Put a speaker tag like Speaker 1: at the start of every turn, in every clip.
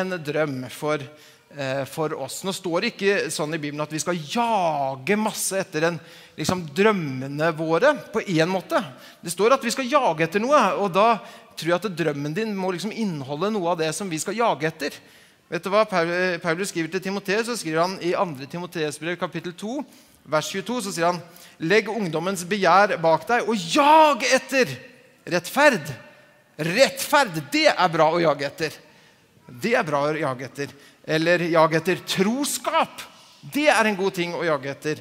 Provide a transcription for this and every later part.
Speaker 1: en drøm for, eh, for oss. Nå står det ikke sånn i Bibelen at vi skal jage masse etter en, liksom, drømmene våre på én måte. Det står at vi skal jage etter noe, og da tror jeg at drømmen din må liksom inneholde noe av det som vi skal jage etter. Vet du hva Paulus skriver til Timoteus? Så skriver han I 2. Timoteus brev kapittel 2, vers 22, så sier han Legg ungdommens begjær bak deg, og jag etter rettferd. Rettferd, det er bra å jage etter. Det er bra å jage etter. Eller jage etter troskap. Det er en god ting å jage etter.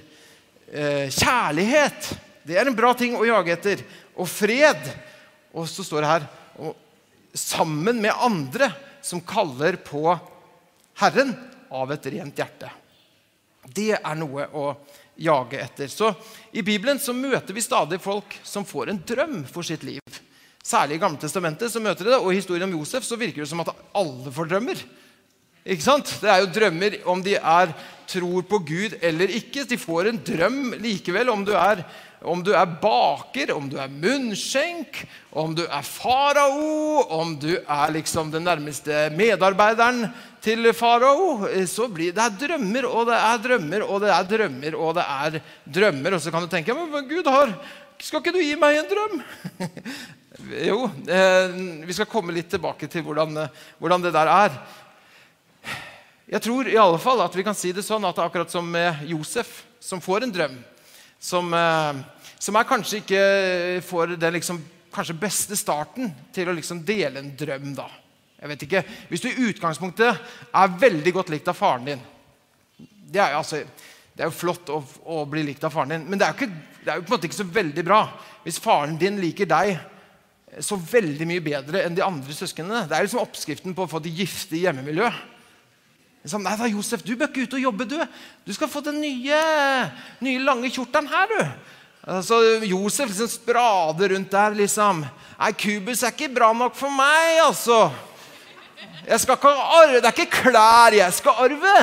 Speaker 1: Eh, kjærlighet, det er en bra ting å jage etter. Og fred. Og så står det her sammen med andre som kaller på Herren av et rent hjerte. Det er noe å jage etter. Så I Bibelen så møter vi stadig folk som får en drøm for sitt liv. Særlig i Gamle Testamentet så møter de det, og i historien om Josef så virker det som at alle får drømmer. Ikke sant? Det er jo drømmer om de er tror på Gud eller ikke. De får en drøm likevel om du er, om du er baker, om du er munnskjenk, om du er farao, om du er liksom den nærmeste medarbeideren til farao. Så det er drømmer og det er drømmer og det er drømmer og det er drømmer. Og så kan du tenke men Gud har Skal ikke du gi meg en drøm? jo, eh, vi skal komme litt tilbake til hvordan, hvordan det der er. Jeg tror i alle fall at vi kan si det sånn at det er akkurat som med Josef, som får en drøm, som, eh, som kanskje ikke får den liksom, kanskje beste starten til å liksom dele en drøm. da. Jeg vet ikke, Hvis du i utgangspunktet er veldig godt likt av faren din Det er jo, altså, det er jo flott å, å, bli likt av faren din, men det er, ikke, det er jo på en måte ikke så veldig bra hvis faren din liker deg så veldig mye bedre enn de andre søsknene. Det er liksom oppskriften på å få det giftige hjemmemiljøet. Liksom, Nei da, Josef, du bør ikke ut og jobbe, du. Du skal få den nye, nye lange kjortelen her, du. Så Josef liksom sprader rundt der, liksom. Nei, kubus er ikke bra nok for meg, altså. Jeg skal ikke arve, Det er ikke klær jeg skal arve.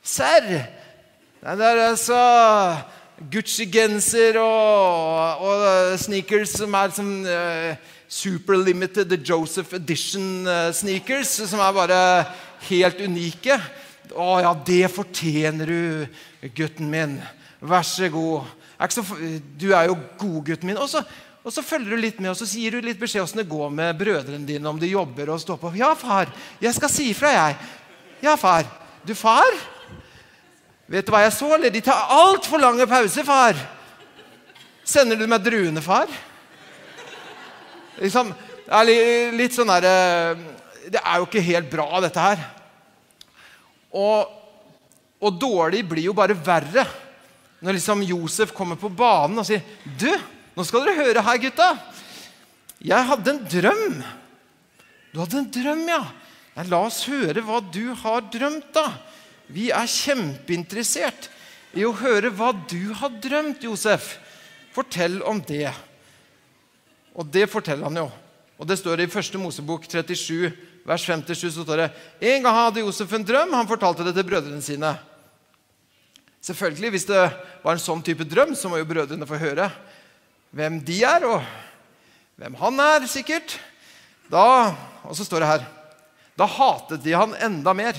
Speaker 1: Serr. Det er altså Gucci-genser og, og, sneakers som er som uh, super limited Joseph edition uh, sneakers, som er bare helt unike. Å ja, det fortjener du, gutten min. Vær så god. Er så, du er jo god, gutten min. Og så, og så, følger du litt med og så sier du litt beskjed åssen det går med brødrene dine. Om de jobber og står på. 'Ja, far. Jeg skal si ifra, jeg.' 'Ja, far. Du, far? Vet du hva jeg så? Eller? De tar altfor lange pauser, far. Sender du meg druene, far? Liksom, litt sånn derre det er jo ikke helt bra, dette her. Og, og, dårlig blir jo bare verre når liksom Josef kommer på banen og sier Du, nå skal dere høre her, gutta. Jeg hadde en drøm. Du hadde en drøm, ja. ja. La oss høre hva du har drømt, da. Vi er kjempeinteressert i å høre hva du har drømt, Josef. Fortell om det. Og det forteller han jo. Og Det står i 1. Mosebok 37, vers 57 så står det En gang hadde Josef en drøm. Han fortalte det til brødrene sine. Selvfølgelig, Hvis det var en sånn type drøm, så må jo brødrene få høre hvem de er, og hvem han er, sikkert. Da, Og så står det her Da hatet de han enda mer.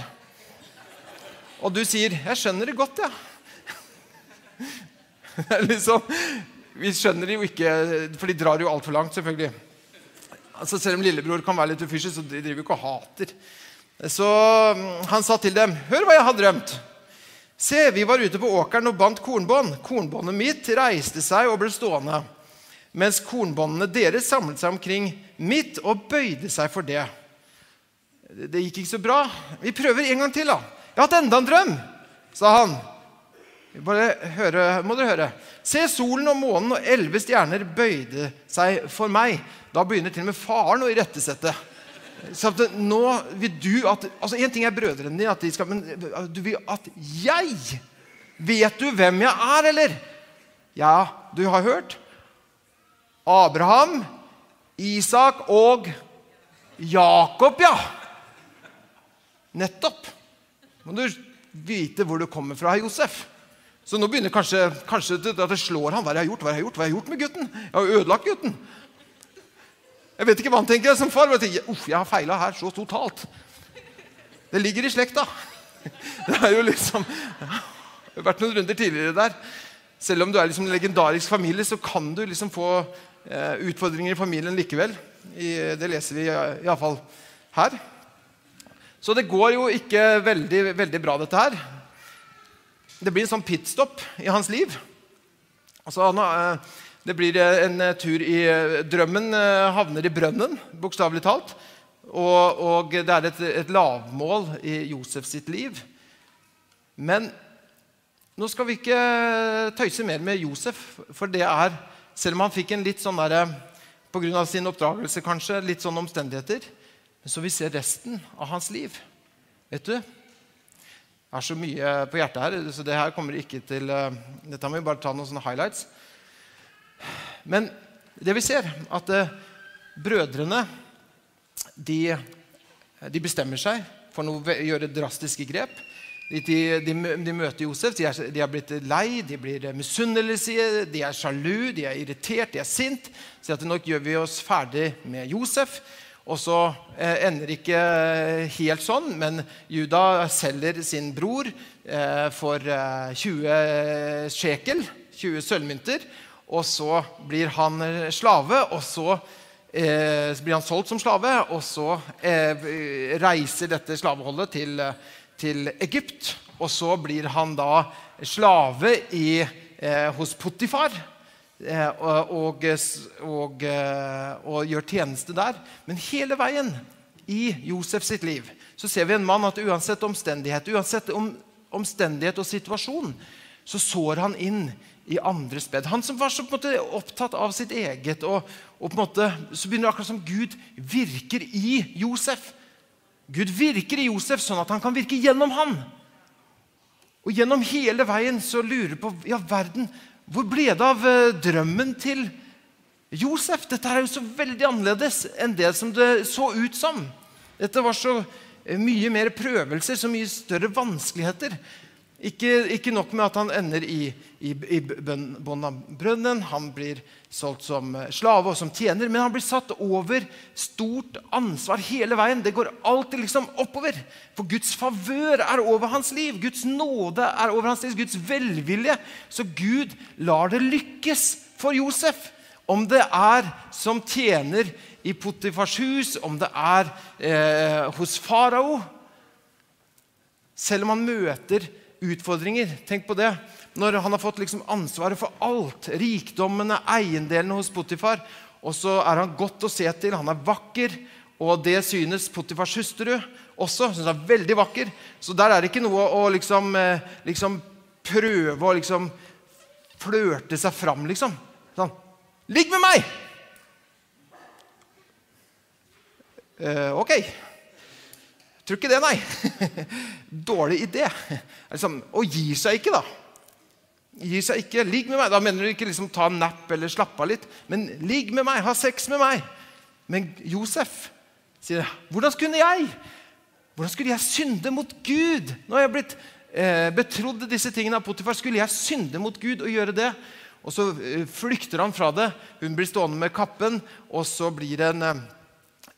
Speaker 1: Og du sier 'Jeg skjønner det godt. Ja. liksom, vi skjønner det jo ikke, for de drar jo altfor langt, selvfølgelig. Altså Selv om lillebror kan være litt ufyselig, så de driver jo ikke og hater. Så mm, han sa til dem, 'Hør hva jeg har drømt.' Se, vi var ute på åkeren og bandt kornbånd. Kornbåndet mitt reiste seg og ble stående, mens kornbåndene deres samlet seg omkring mitt og bøyde seg for det. Det gikk ikke så bra. Vi prøver en gang til, da. 'Jeg har hatt enda en drøm', sa han. Bare høre, må dere høre. Se, solen og månen og elleve stjerner bøyde seg for meg. Da begynner til og med faren å irettesette. Så nå vil du at, altså En ting er brødrene dine, at de skal, men du vil at jeg Vet du hvem jeg er, eller? Ja, du har hørt. Abraham, Isak og Jakob, ja. Nettopp. Må du vite hvor du kommer fra, Josef. Så nå begynner kanskje, kanskje at det slår han. Hva har jeg gjort? Hva har jeg gjort Hva har jeg gjort med gutten? Jeg har ødelagt gutten. Jeg vet ikke hva han tenker som far. Jeg tenker, Uff, jeg har feila her så totalt. Det ligger i slekta. Det er jo liksom Det har vært noen runder tidligere der. Selv om du er liksom en legendarisk familie, så kan du liksom få eh, utfordringer i familien likevel. I, det leser vi iallfall her. Så det går jo ikke veldig, veldig bra, dette her. Det blir en sånn pitstop i hans liv. Altså, eh, det blir en eh, tur i eh, drømmen, havner i brønnen, bokstavelig talt. Og, og, det er et, et lavmål i Josef sitt liv. Men nå skal vi ikke tøyse mer med Josef, for det er Selv om han fikk en litt sånn derre Pga. sin oppdragelse, kanskje, litt sånne omstendigheter. Men så vi ser resten av hans liv. Vet du? Det er så mye på hjertet her, så det her kommer ikke til uh, Dette må vi bare ta noen sånne highlights. Men det vi ser, at uh, brødrene de, de, bestemmer seg for å gjøre drastiske grep. De, de, de, møter Josef. De er, de er, blitt lei, de blir misunnelige, de er sjalu, de er irritert, de er sint. Så at nok gjør vi oss ferdig med Josef. Og så eh, ender det ikke helt sånn, men Juda selger sin bror eh, for eh, 20 sjekel, 20 sølvmynter. Og så blir han slave, og så eh, blir han solgt som slave. Og så eh, reiser dette slaveholdet til til Egypt. Og så blir han da slave i, eh, hos Potifar. Eh, og, og, og, eh, og, gjør tjeneste der. Men hele veien i Josef sitt liv så ser vi en mann at uansett omstendighet, uansett om, omstendighet og situasjon, så sår han inn i andres bed. Han som var så måte opptatt av sitt eget. Og, og måte, så begynner det akkurat som Gud virker i Josef. Gud virker i Josef sånn at han kan virke gjennom han. Og gjennom hele veien så lurer på ja, verden, hvor ble det av eh, drømmen til Josef? Dette er jo så veldig annerledes enn det som det så ut som. Dette var så eh, mye mer prøvelser, så mye større vanskeligheter. Ikke, ikke nok med at han ender i, i, i brønnen, han blir solgt som slave og som tjener, men han blir satt over stort ansvar hele veien. Det går alltid liksom oppover. For Guds favør er over hans liv. Guds nåde er over hans liv. Guds velvilje. Så Gud lar det lykkes for Josef. Om det er som tjener i Potifars hus, om det er eh, hos farao Selv om han møter utfordringer. Tenk på det. Når han har fått liksom ansvaret for alt, rikdommene, eiendelene hos Potifar, og så er han godt å se til, han er vakker, og det synes Potifars hustru også. Synes han er veldig vakker. Så der er det ikke noe å liksom, eh, liksom prøve å liksom flørte seg fram, liksom. Sånn Ligg med meg! Eh, ok. Tror ikke det, nei. Dårlig idé. Liksom, og gir seg ikke, da. Gir seg ikke. Ligg med meg. Da mener du ikke liksom ta en napp eller slappe av litt, men ligg med meg, ha sex med meg. Men Josef sier, 'Hvordan skulle jeg? Hvordan skulle jeg synde mot Gud?' Nå har jeg blitt eh, betrodd disse tingene av Potifar. Skulle jeg synde mot Gud og gjøre det? Og så eh, flykter han fra det. Hun blir stående med kappen, og så blir det en, eh,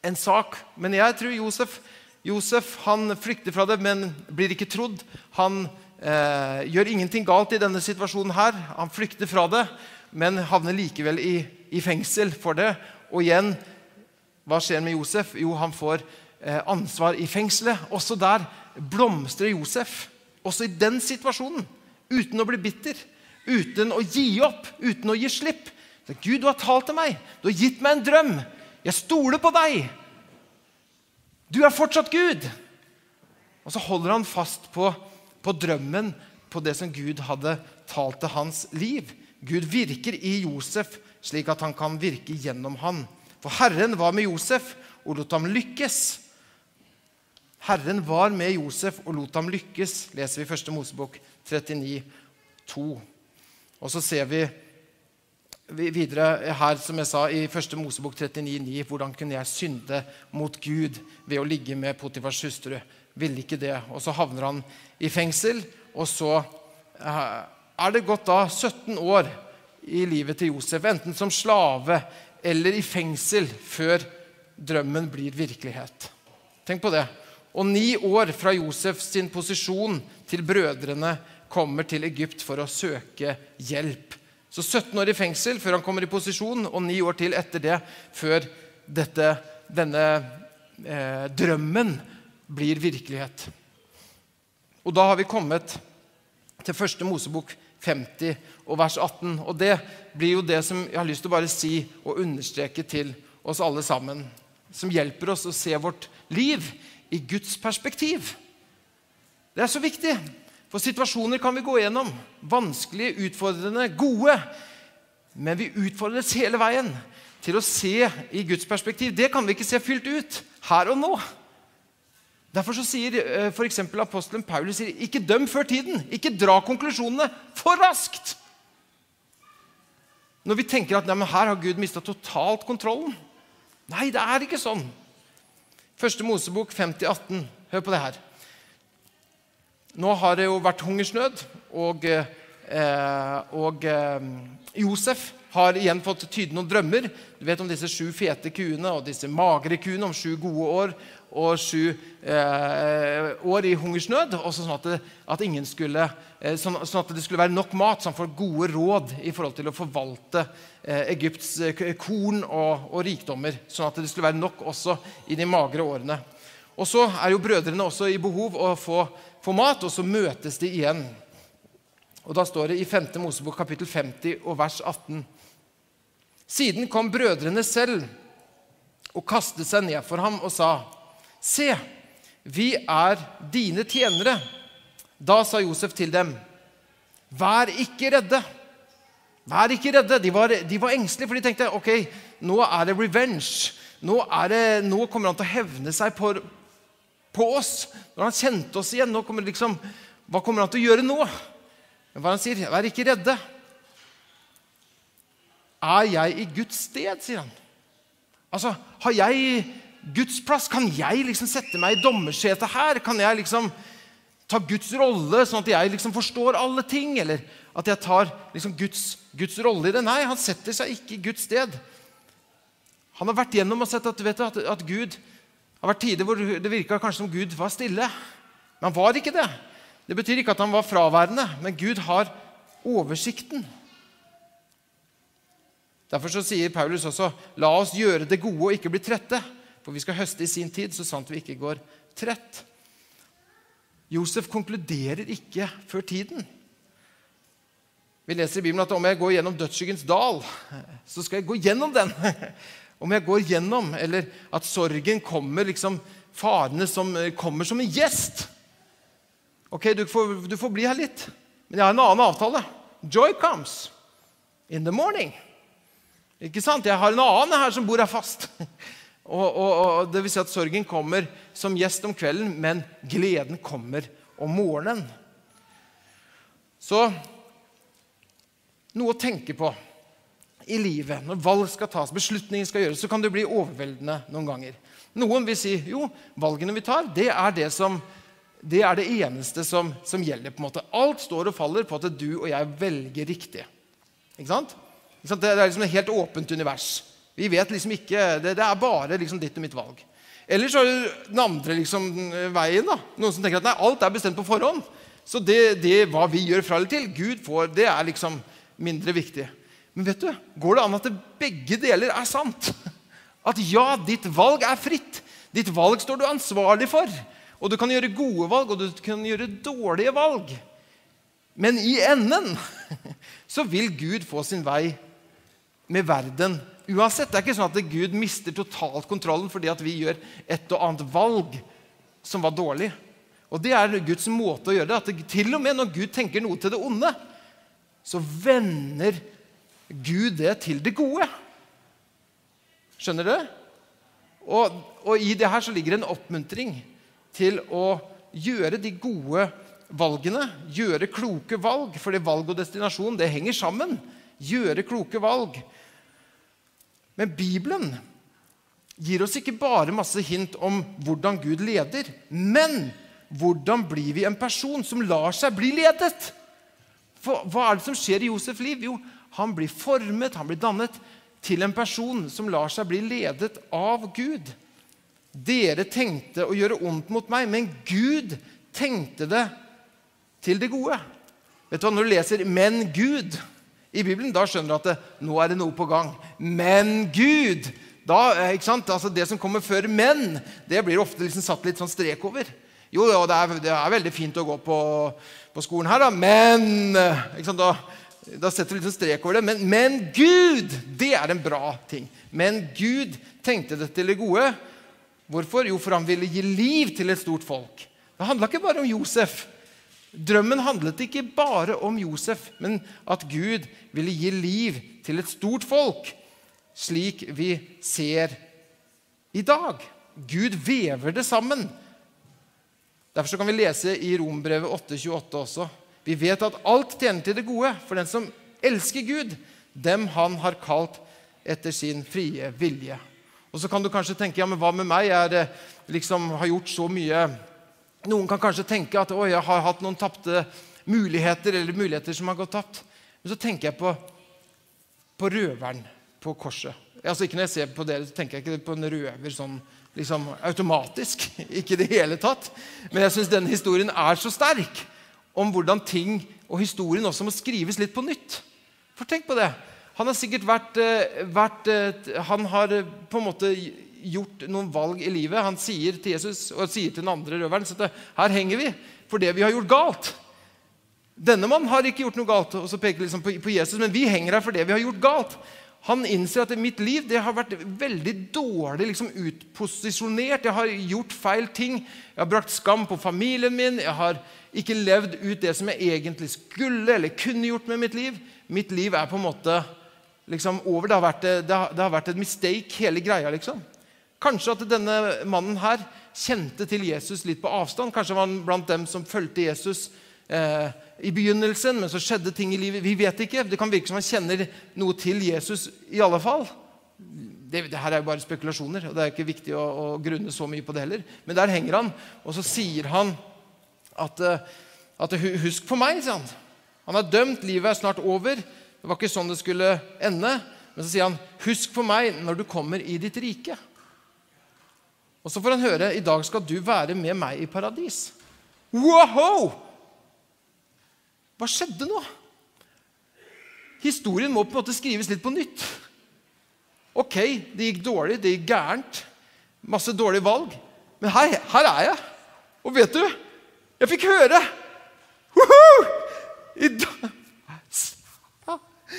Speaker 1: en sak. Men jeg tror Josef Josef han flykter fra det, men blir ikke trodd. Han eh, gjør ingenting galt i denne situasjonen. her. Han flykter fra det, men havner likevel i, i fengsel for det. Og igjen, hva skjer med Josef? Jo, han får eh, ansvar i fengselet. Også der blomstrer Josef. Også i den situasjonen. Uten å bli bitter, uten å gi opp, uten å gi slipp. Gud, du har talt til meg. Du har gitt meg en drøm. Jeg stoler på deg. Du er fortsatt Gud! Og så holder han fast på, på drømmen, på det som Gud hadde talt til hans liv. Gud virker i Josef slik at han kan virke gjennom han. For Herren var med Josef og lot ham lykkes. Herren var med Josef og lot ham lykkes, leser vi i 1. Mosebok 39, 2. Og så ser vi videre her, som jeg sa, i 1. Mosebok 39,9. Hvordan kunne jeg synde mot Gud ved å ligge med Potifars hustru? Ville ikke det. Og så havner han i fengsel, og så eh, er det gått da 17 år i livet til Josef, enten som slave eller i fengsel, før drømmen blir virkelighet. Tenk på det. Og ni år fra Josefs sin posisjon til brødrene kommer til Egypt for å søke hjelp. Så 17 år i fengsel før han kommer i posisjon, og ni år til etter det før dette, denne eh, drømmen blir virkelighet. Og da har vi kommet til første Mosebok 50 og vers 18. Og det blir jo det som jeg har lyst til å bare si og understreke til oss alle sammen. Som hjelper oss å se vårt liv i Guds perspektiv. Det er så viktig. For situasjoner kan vi gå gjennom. Vanskelige, utfordrende, gode. Men vi utfordres hele veien til å se i Guds perspektiv. Det kan vi ikke se fylt ut her og nå. Derfor så sier eh, f.eks. apostelen Paulus sier, ikke døm før tiden. Ikke dra konklusjonene for raskt. Når vi tenker at nei, her har Gud mista totalt kontrollen. Nei, det er ikke sånn. Første Mosebok 50, 18. Hør på det her. Nå har det jo vært hungersnød, og, eh, og eh, Josef har igjen fått tyde noen drømmer. Du vet om disse sju fete kuene og disse magre kuene om sju gode år og sju eh, år i hungersnød. Også sånn at det, at skulle, eh, sånn, sånn, at det skulle være nok mat, så han får gode råd i forhold til å forvalte eh, Egypts eh, korn og, og, rikdommer. Sånn at det skulle være nok også i de magre årene. Og så er jo brødrene også i behov å få, få mat, og så møtes de igjen. Og Da står det i 5. Mosebok kapittel 50 og vers 18. Siden kom brødrene selv og kastet seg ned for ham og sa, Se, vi er dine tjenere. Da sa Josef til dem, Vær ikke redde. Vær ikke redde. De var, de var engstelige, for de tenkte ok, nå er det revenge. Nå, det, nå kommer han til å hevne seg på, på, oss. Når han kjente oss igjen, nå kommer liksom, hva kommer han til å gjøre nå? Men hva han sier, vær ikke redde. Er jeg i Guds sted, sier han. Altså, Har jeg Guds plass? Kan jeg liksom sette meg i dommersetet her? Kan jeg liksom ta Guds rolle, sånn at jeg liksom forstår alle ting? Eller at jeg tar liksom Guds, Guds rolle i det? Nei, han setter seg ikke i Guds sted. Han har vært gjennom og sett at, du, at, at Gud har vært tider hvor det virka kanskje som Gud var stille. Men han var ikke det. Det betyr ikke at han var fraværende, men Gud har oversikten. Derfor så sier Paulus også la oss gjøre det gode og ikke bli trette, for vi skal høste i sin tid, så sant vi ikke går trett. Josef konkluderer ikke før tiden. Vi leser i Bibelen at om jeg går gjennom dødsskyggens dal, så skal jeg gå gjennom den. Om jeg går gjennom, eller at sorgen kommer liksom farene som kommer som en gjest. Ok, du får, du får bli her litt, men jeg har en annen avtale. Joy comes in the morning. Ikke sant? Jeg har en annen her som bor her fast. Og, og, og, det vil si at sorgen kommer som gjest om kvelden, men gleden kommer om morgenen. Så noe å tenke på i livet når valg skal tas, beslutninger skal gjøres, så kan det bli overveldende noen ganger. Noen vil si jo, valgene vi tar, det er det, som, det, er det eneste som, som gjelder. på en måte. Alt står og faller på at du og jeg velger riktig. Ikke sant? Det er liksom et helt åpent univers. Vi vet liksom ikke, Det, det er bare liksom ditt og mitt valg. Eller så er det den andre liksom, veien. da. Noen som tenker at nei, alt er bestemt på forhånd. Så det, det hva vi gjør fra eller til, Gud får, det er liksom mindre viktig. Men vet du, går det an at begge deler er sant? At ja, ditt valg er fritt. Ditt valg står du ansvarlig for. Og du kan gjøre gode valg, og du kan gjøre dårlige valg. Men i enden så vil Gud få sin vei med verden uansett. Det er ikke sånn at Gud mister totalt kontrollen fordi at vi gjør et og annet valg som var dårlig. Og Det er Guds måte å gjøre det. at det, Til og med når Gud tenker noe til det onde, så vender Gud det til det gode. Skjønner du? Og, og i det her så ligger en oppmuntring til å gjøre de gode valgene. Gjøre kloke valg, fordi valg og destinasjon det henger sammen. Gjøre kloke valg. Men Bibelen gir oss ikke bare masse hint om hvordan Gud leder, men hvordan blir vi en person som lar seg bli ledet? For hva er det som skjer i Josefs liv? Jo, han blir formet, han blir dannet til en person som lar seg bli ledet av Gud. Dere tenkte å gjøre ondt mot meg, men Gud tenkte det til det gode. Vet du hva, Når du leser 'men Gud' i Bibelen, da skjønner du at det, nå er det noe på gang. Men Gud! Da, eh, ikke sant? Altså Det som kommer før 'men', det blir ofte liksom satt litt sånn strek over. Jo, jo det, er, det er veldig fint å gå på, på skolen her, da, men ikke sant? Da, da setter du liksom strek over det. Men, men Gud! Det er en bra ting. Men Gud tenkte det til det gode. Hvorfor? Jo, for han ville gi liv til et stort folk. Det handla ikke bare om Josef. Drømmen handlet ikke bare om Josef, men at Gud ville gi liv til et stort folk, slik vi ser i dag. Gud vever det sammen. Derfor kan vi lese i Rombrevet 8,28 også. Vi vet at alt tjener til det gode for den som elsker Gud, dem han har kalt etter sin frie vilje. Og så kan du kanskje tenke ja, men hva med meg? Jeg liksom, har gjort så mye Noen kan kanskje tenke at å, jeg har hatt noen tapte muligheter, eller muligheter som har gått tapt. Men så tenker jeg på, på røveren på korset. Altså Ikke når jeg ser på dere, så tenker jeg ikke på en røver sånn liksom automatisk. Ikke i det hele tatt. Men jeg syns denne historien er så sterk om hvordan ting og historien også må skrives litt på nytt. For tenk på det. Han har sikkert vært, eh, vært, eh, Han har eh, på en måte gjort noen valg i livet. Han sier til Jesus og sier til den andre røveren at her henger vi for det vi har gjort galt. Denne mannen har ikke gjort noe galt, og så peker liksom på, Jesus, men vi henger her for det vi har gjort galt. Han innser at mitt liv har vært veldig dårlig liksom, utposisjonert. Jeg har gjort feil ting. Jeg har brakt skam på familien min. Jeg har ikke levd ut det som jeg egentlig skulle eller kunne gjort med mitt liv. Mitt liv er på en måte liksom over. Det har, vært, det, har, det har vært et mistake, hele greia. liksom. Kanskje at denne mannen her kjente til Jesus litt på avstand. Kanskje var han blant dem som fulgte Jesus eh, i begynnelsen, men så skjedde ting i livet. Vi vet ikke. Det kan virke som han kjenner noe til Jesus i alle fall. Det, det her er jo bare spekulasjoner, og det er ikke viktig å, å, grunne så mye på det heller. Men der henger han, og så sier han at, eh, at 'Husk på meg', sier han. Han er dømt, livet er snart over. Det var ikke sånn det skulle ende. Men så sier han, 'Husk på meg når du kommer i ditt rike'. Og så får han høre, 'I dag skal du være med meg i paradis'. Wow! Hva skjedde nå? Historien må på en måte skrives litt på nytt. Ok, det gikk dårlig, det gikk gærent. Masse dårlige valg. Men hei, her er jeg. Og vet du, jeg fikk høre! Woohoo!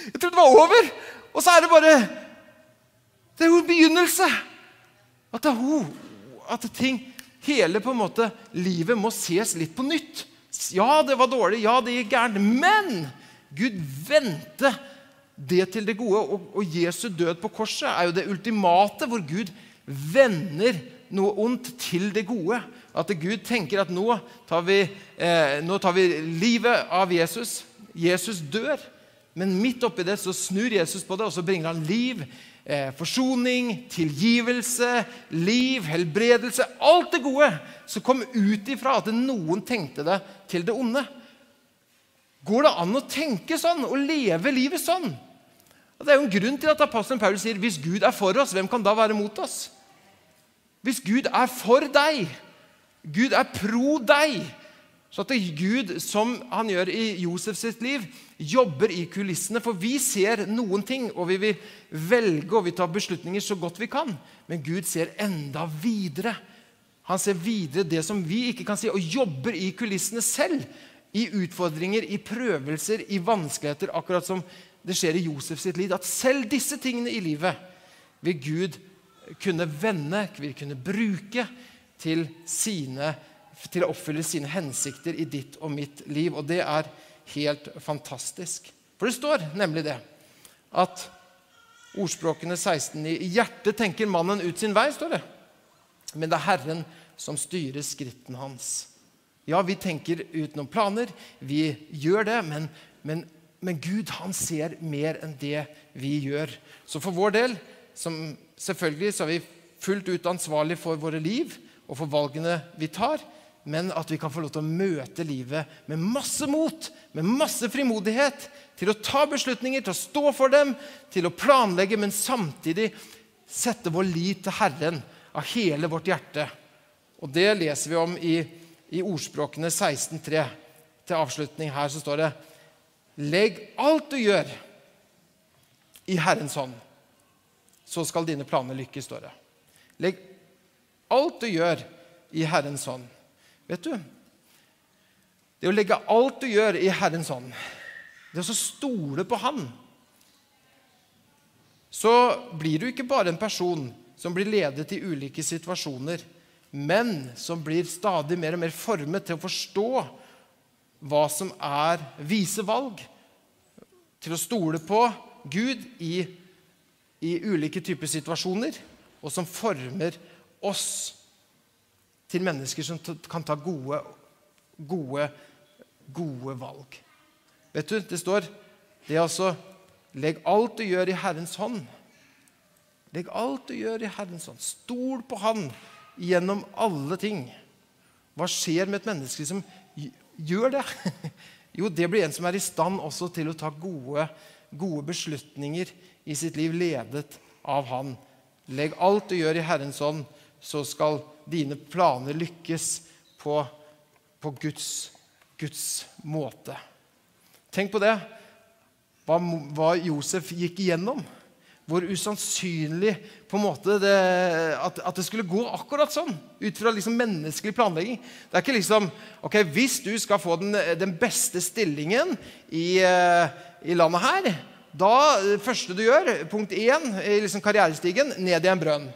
Speaker 1: Jeg trodde det var over. Og så er det bare Det er jo en begynnelse. At det er hun. At ting Hele på en måte livet må ses litt på nytt. Ja, det var dårlig. Ja, det gikk gærent. Men Gud vendte det til det gode. Og, og Jesu død på korset er jo det ultimate, hvor Gud vender noe ondt til det gode. At Gud tenker at nå tar vi, eh, nå tar vi livet av Jesus. Jesus dør. Men midt oppi det så snur Jesus på det, og så bringer han liv, eh, forsoning, tilgivelse, liv, helbredelse. Alt det gode som kom ut ifra at noen tenkte det til det onde. Går det an å tenke sånn og leve livet sånn? Og det er jo en grunn til at apostelen Paul sier hvis Gud er for oss, hvem kan da være mot oss? Hvis Gud er for deg, Gud er pro deg, så at Gud, som han gjør i Josef sitt liv, jobber i kulissene. For vi ser noen ting, og vi vil velge og vi tar beslutninger så godt vi kan. Men Gud ser enda videre. Han ser videre det som vi ikke kan si, og jobber i kulissene selv. I utfordringer, i prøvelser, i vanskeligheter. Akkurat som det skjer i Josef sitt liv. At selv disse tingene i livet vil Gud kunne vende, vil kunne bruke til sine til å oppfylle sine hensikter i ditt og mitt liv. Og det er helt fantastisk. For det står nemlig det at ordspråkene 16 I hjertet tenker mannen ut sin vei, står det. Men det er Herren som styrer skritten hans. Ja, vi tenker ut noen planer, vi gjør det, men, men, men Gud han ser mer enn det vi gjør. Så for vår del, som selvfølgelig så er vi fullt ut ansvarlig for våre liv og for valgene vi tar, men at vi kan få lov til å møte livet med masse mot, med masse frimodighet, til å ta beslutninger, til å stå for dem, til å planlegge, men samtidig sette vår lit til Herren av hele vårt hjerte. Og Det leser vi om i, i Ordspråkene 16.3. Til avslutning her så står det Legg alt du gjør, i Herrens hånd, så skal dine planer lykkes, står det. Legg alt du gjør, i Herrens hånd. Vet du, det å legge alt du gjør, i Herrens hånd, det å stole på Han, så blir du ikke bare en person som blir ledet i ulike situasjoner, men som blir stadig mer og mer formet til å forstå hva som er vise valg. Til å stole på Gud i, i ulike typer situasjoner, og som former oss til mennesker som kan ta gode, gode, gode valg. Vet du, Det står det er altså Legg alt du gjør, i Herrens hånd. Legg alt du gjør, i Herrens hånd. Stol på Han gjennom alle ting. Hva skjer med et menneske som gjør det? Jo, det blir en som er i stand også til å ta gode, gode beslutninger i sitt liv, ledet av Han. Legg alt du gjør, i Herrens hånd, så skal dine planer lykkes på, på Guds, Guds måte. Tenk på det. Hva, hva Josef gikk igjennom. Hvor usannsynlig på en måte det, at, at, det skulle gå akkurat sånn. Ut fra liksom menneskelig planlegging. Det er ikke liksom ok, Hvis du skal få den, den beste stillingen i, eh, i, landet her da det første du gjør, punkt én i liksom karrierestigen, ned i en brønn.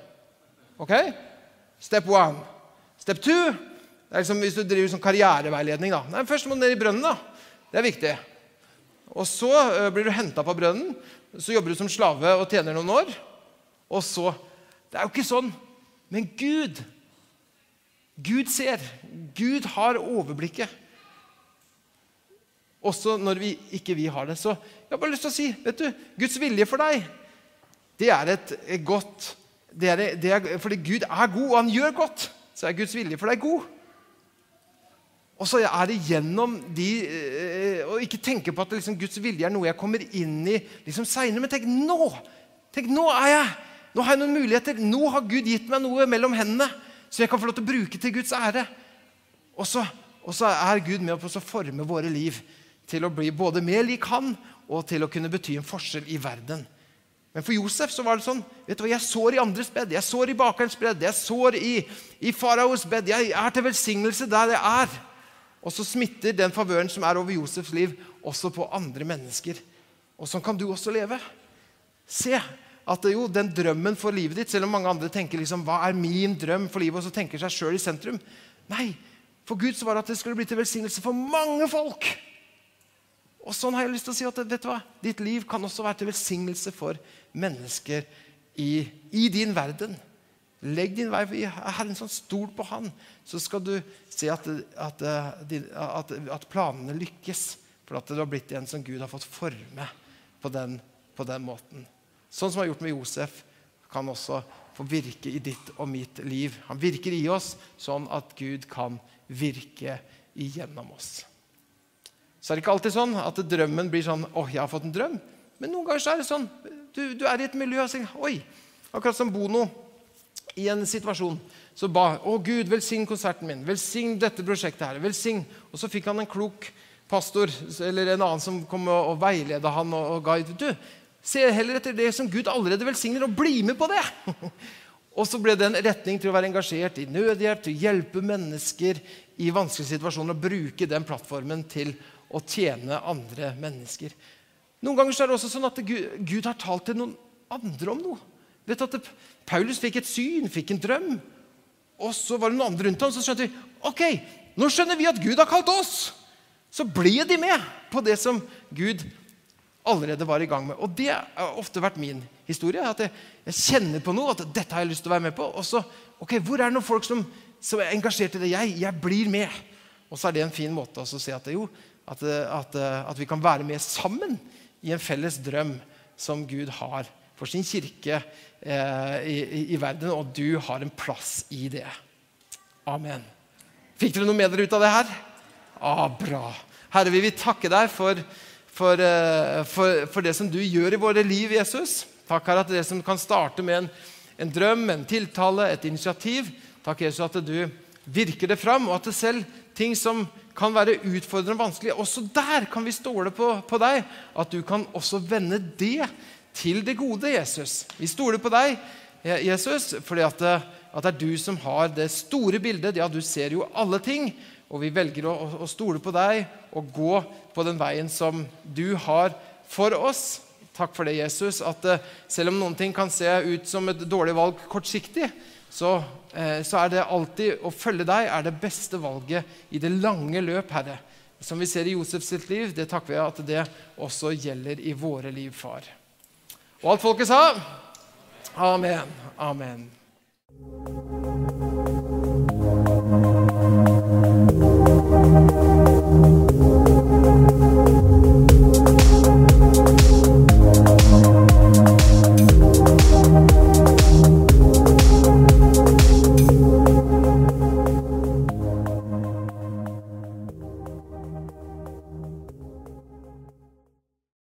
Speaker 1: Ok? Step one. Step two det er liksom hvis du driver sånn karriereveiledning. da. Nei, først må du ned i brønnen. da. Det er viktig. Og så uh, blir du henta på brønnen. Så jobber du som slave og tjener noen år. Og så Det er jo ikke sånn. Men Gud Gud ser. Gud har overblikket. Også når vi, ikke vi har det. Så jeg har bare lyst til å si vet du, Guds vilje for deg, det er et godt det er, det er, Fordi Gud er god, og han gjør godt, så er Guds vilje for deg god. Og så er det gjennom de Og Å ikke tenke på at liksom, Guds vilje er noe jeg kommer inn i liksom seinere. Men tenk nå! Tenk, nå er jeg Nå har jeg noen muligheter. Nå har Gud gitt meg noe mellom hendene så jeg kan få lov til å bruke til Guds ære. Og så, og så er Gud med på å forme våre liv til å bli både mer lik Han og til å kunne bety en forskjell i verden. Men for Josef så var det sånn vet du hva, Jeg sår i andres bed, jeg sår i bakerens bed, jeg sår i, i faraos bed. Jeg er til velsignelse der jeg er. Og så smitter den favøren som er over Josefs liv, også på andre mennesker. Og sånn kan du også leve. Se at jo, den drømmen for livet ditt, selv om mange andre tenker liksom, hva er min drøm for livet, og så tenker seg sjøl i sentrum. Nei, for Gud så var det at det skulle bli til velsignelse for mange folk. Og sånn har jeg lyst til å si at vet du hva? Ditt liv kan også være til velsignelse for mennesker i, i din verden. Legg din vei i Herren, sånn stol på Han, så skal du se at, at, at, at planene lykkes. For at du har blitt en som Gud har fått forme på den, på den måten. Sånn som han har gjort med Josef, kan også få virke i ditt og mitt liv. Han virker i oss sånn at Gud kan virke igjennom oss. Så er det ikke alltid sånn at drømmen blir sånn 'Å, jeg har fått en drøm'. Men noen ganger så er det sånn. Du, du er i et miljø og sier 'Oi'. Akkurat som Bono i en situasjon så ba å Gud, velsign konserten min, velsign dette prosjektet her. velsign. Og så fikk han en klok pastor eller en annen som kom og, og veileda han og, og ga du, Se heller etter det som Gud allerede velsigner, og bli med på det! og så ble det en retning til å være engasjert i nødhjelp, til å hjelpe mennesker i vanskelige situasjoner og bruke den plattformen til å tjene andre mennesker. Noen ganger er det også sånn at Gud, Gud har talt til noen andre om noe. Vet at det, Paulus fikk et syn, fikk en drøm. Og så var det noen andre rundt ham, så skjønte vi ok, nå skjønner vi at Gud har kalt oss. Så ble de med på det som Gud allerede var i gang med. Og det har ofte vært min historie. At jeg, jeg kjenner på noe, at dette har jeg lyst til å være med på. Og så, ok, hvor er det noen folk som, som er engasjert i det? Jeg, jeg blir med. Og så er det en fin måte å si at, det, jo, at, at, at vi kan være med sammen i en felles drøm som Gud har for sin kirke eh, i, i, verden, og du har en plass i det. Amen. Fikk dere noe med dere ut av det her? Ah, bra. Herre, vi vil takke deg for, for, eh, for, for, det som du gjør i våre liv, Jesus. Takk, Herre, at det som kan starte med en, en drøm, en tiltale, et initiativ. Takk, Jesus, at du virker det fram, og at det selv ting som kan være utfordrende og vanskelig, også der kan vi stole på, på deg. At du kan også vende det til det gode, Jesus. Vi stoler på deg, Jesus, fordi at, at det er du som har det store bildet. Ja, du ser jo alle ting. Og vi velger å, å stole på deg og gå på den veien som du har for oss. Takk for det, Jesus. At selv om noen ting kan se ut som et dårlig valg kortsiktig, så, eh, så, er det alltid å følge deg er det beste valget i det lange løp, Herre. Som vi ser i Josefs sitt liv, det takker vi at det også gjelder i våre liv, far. Og alt folket sa? Amen. Amen.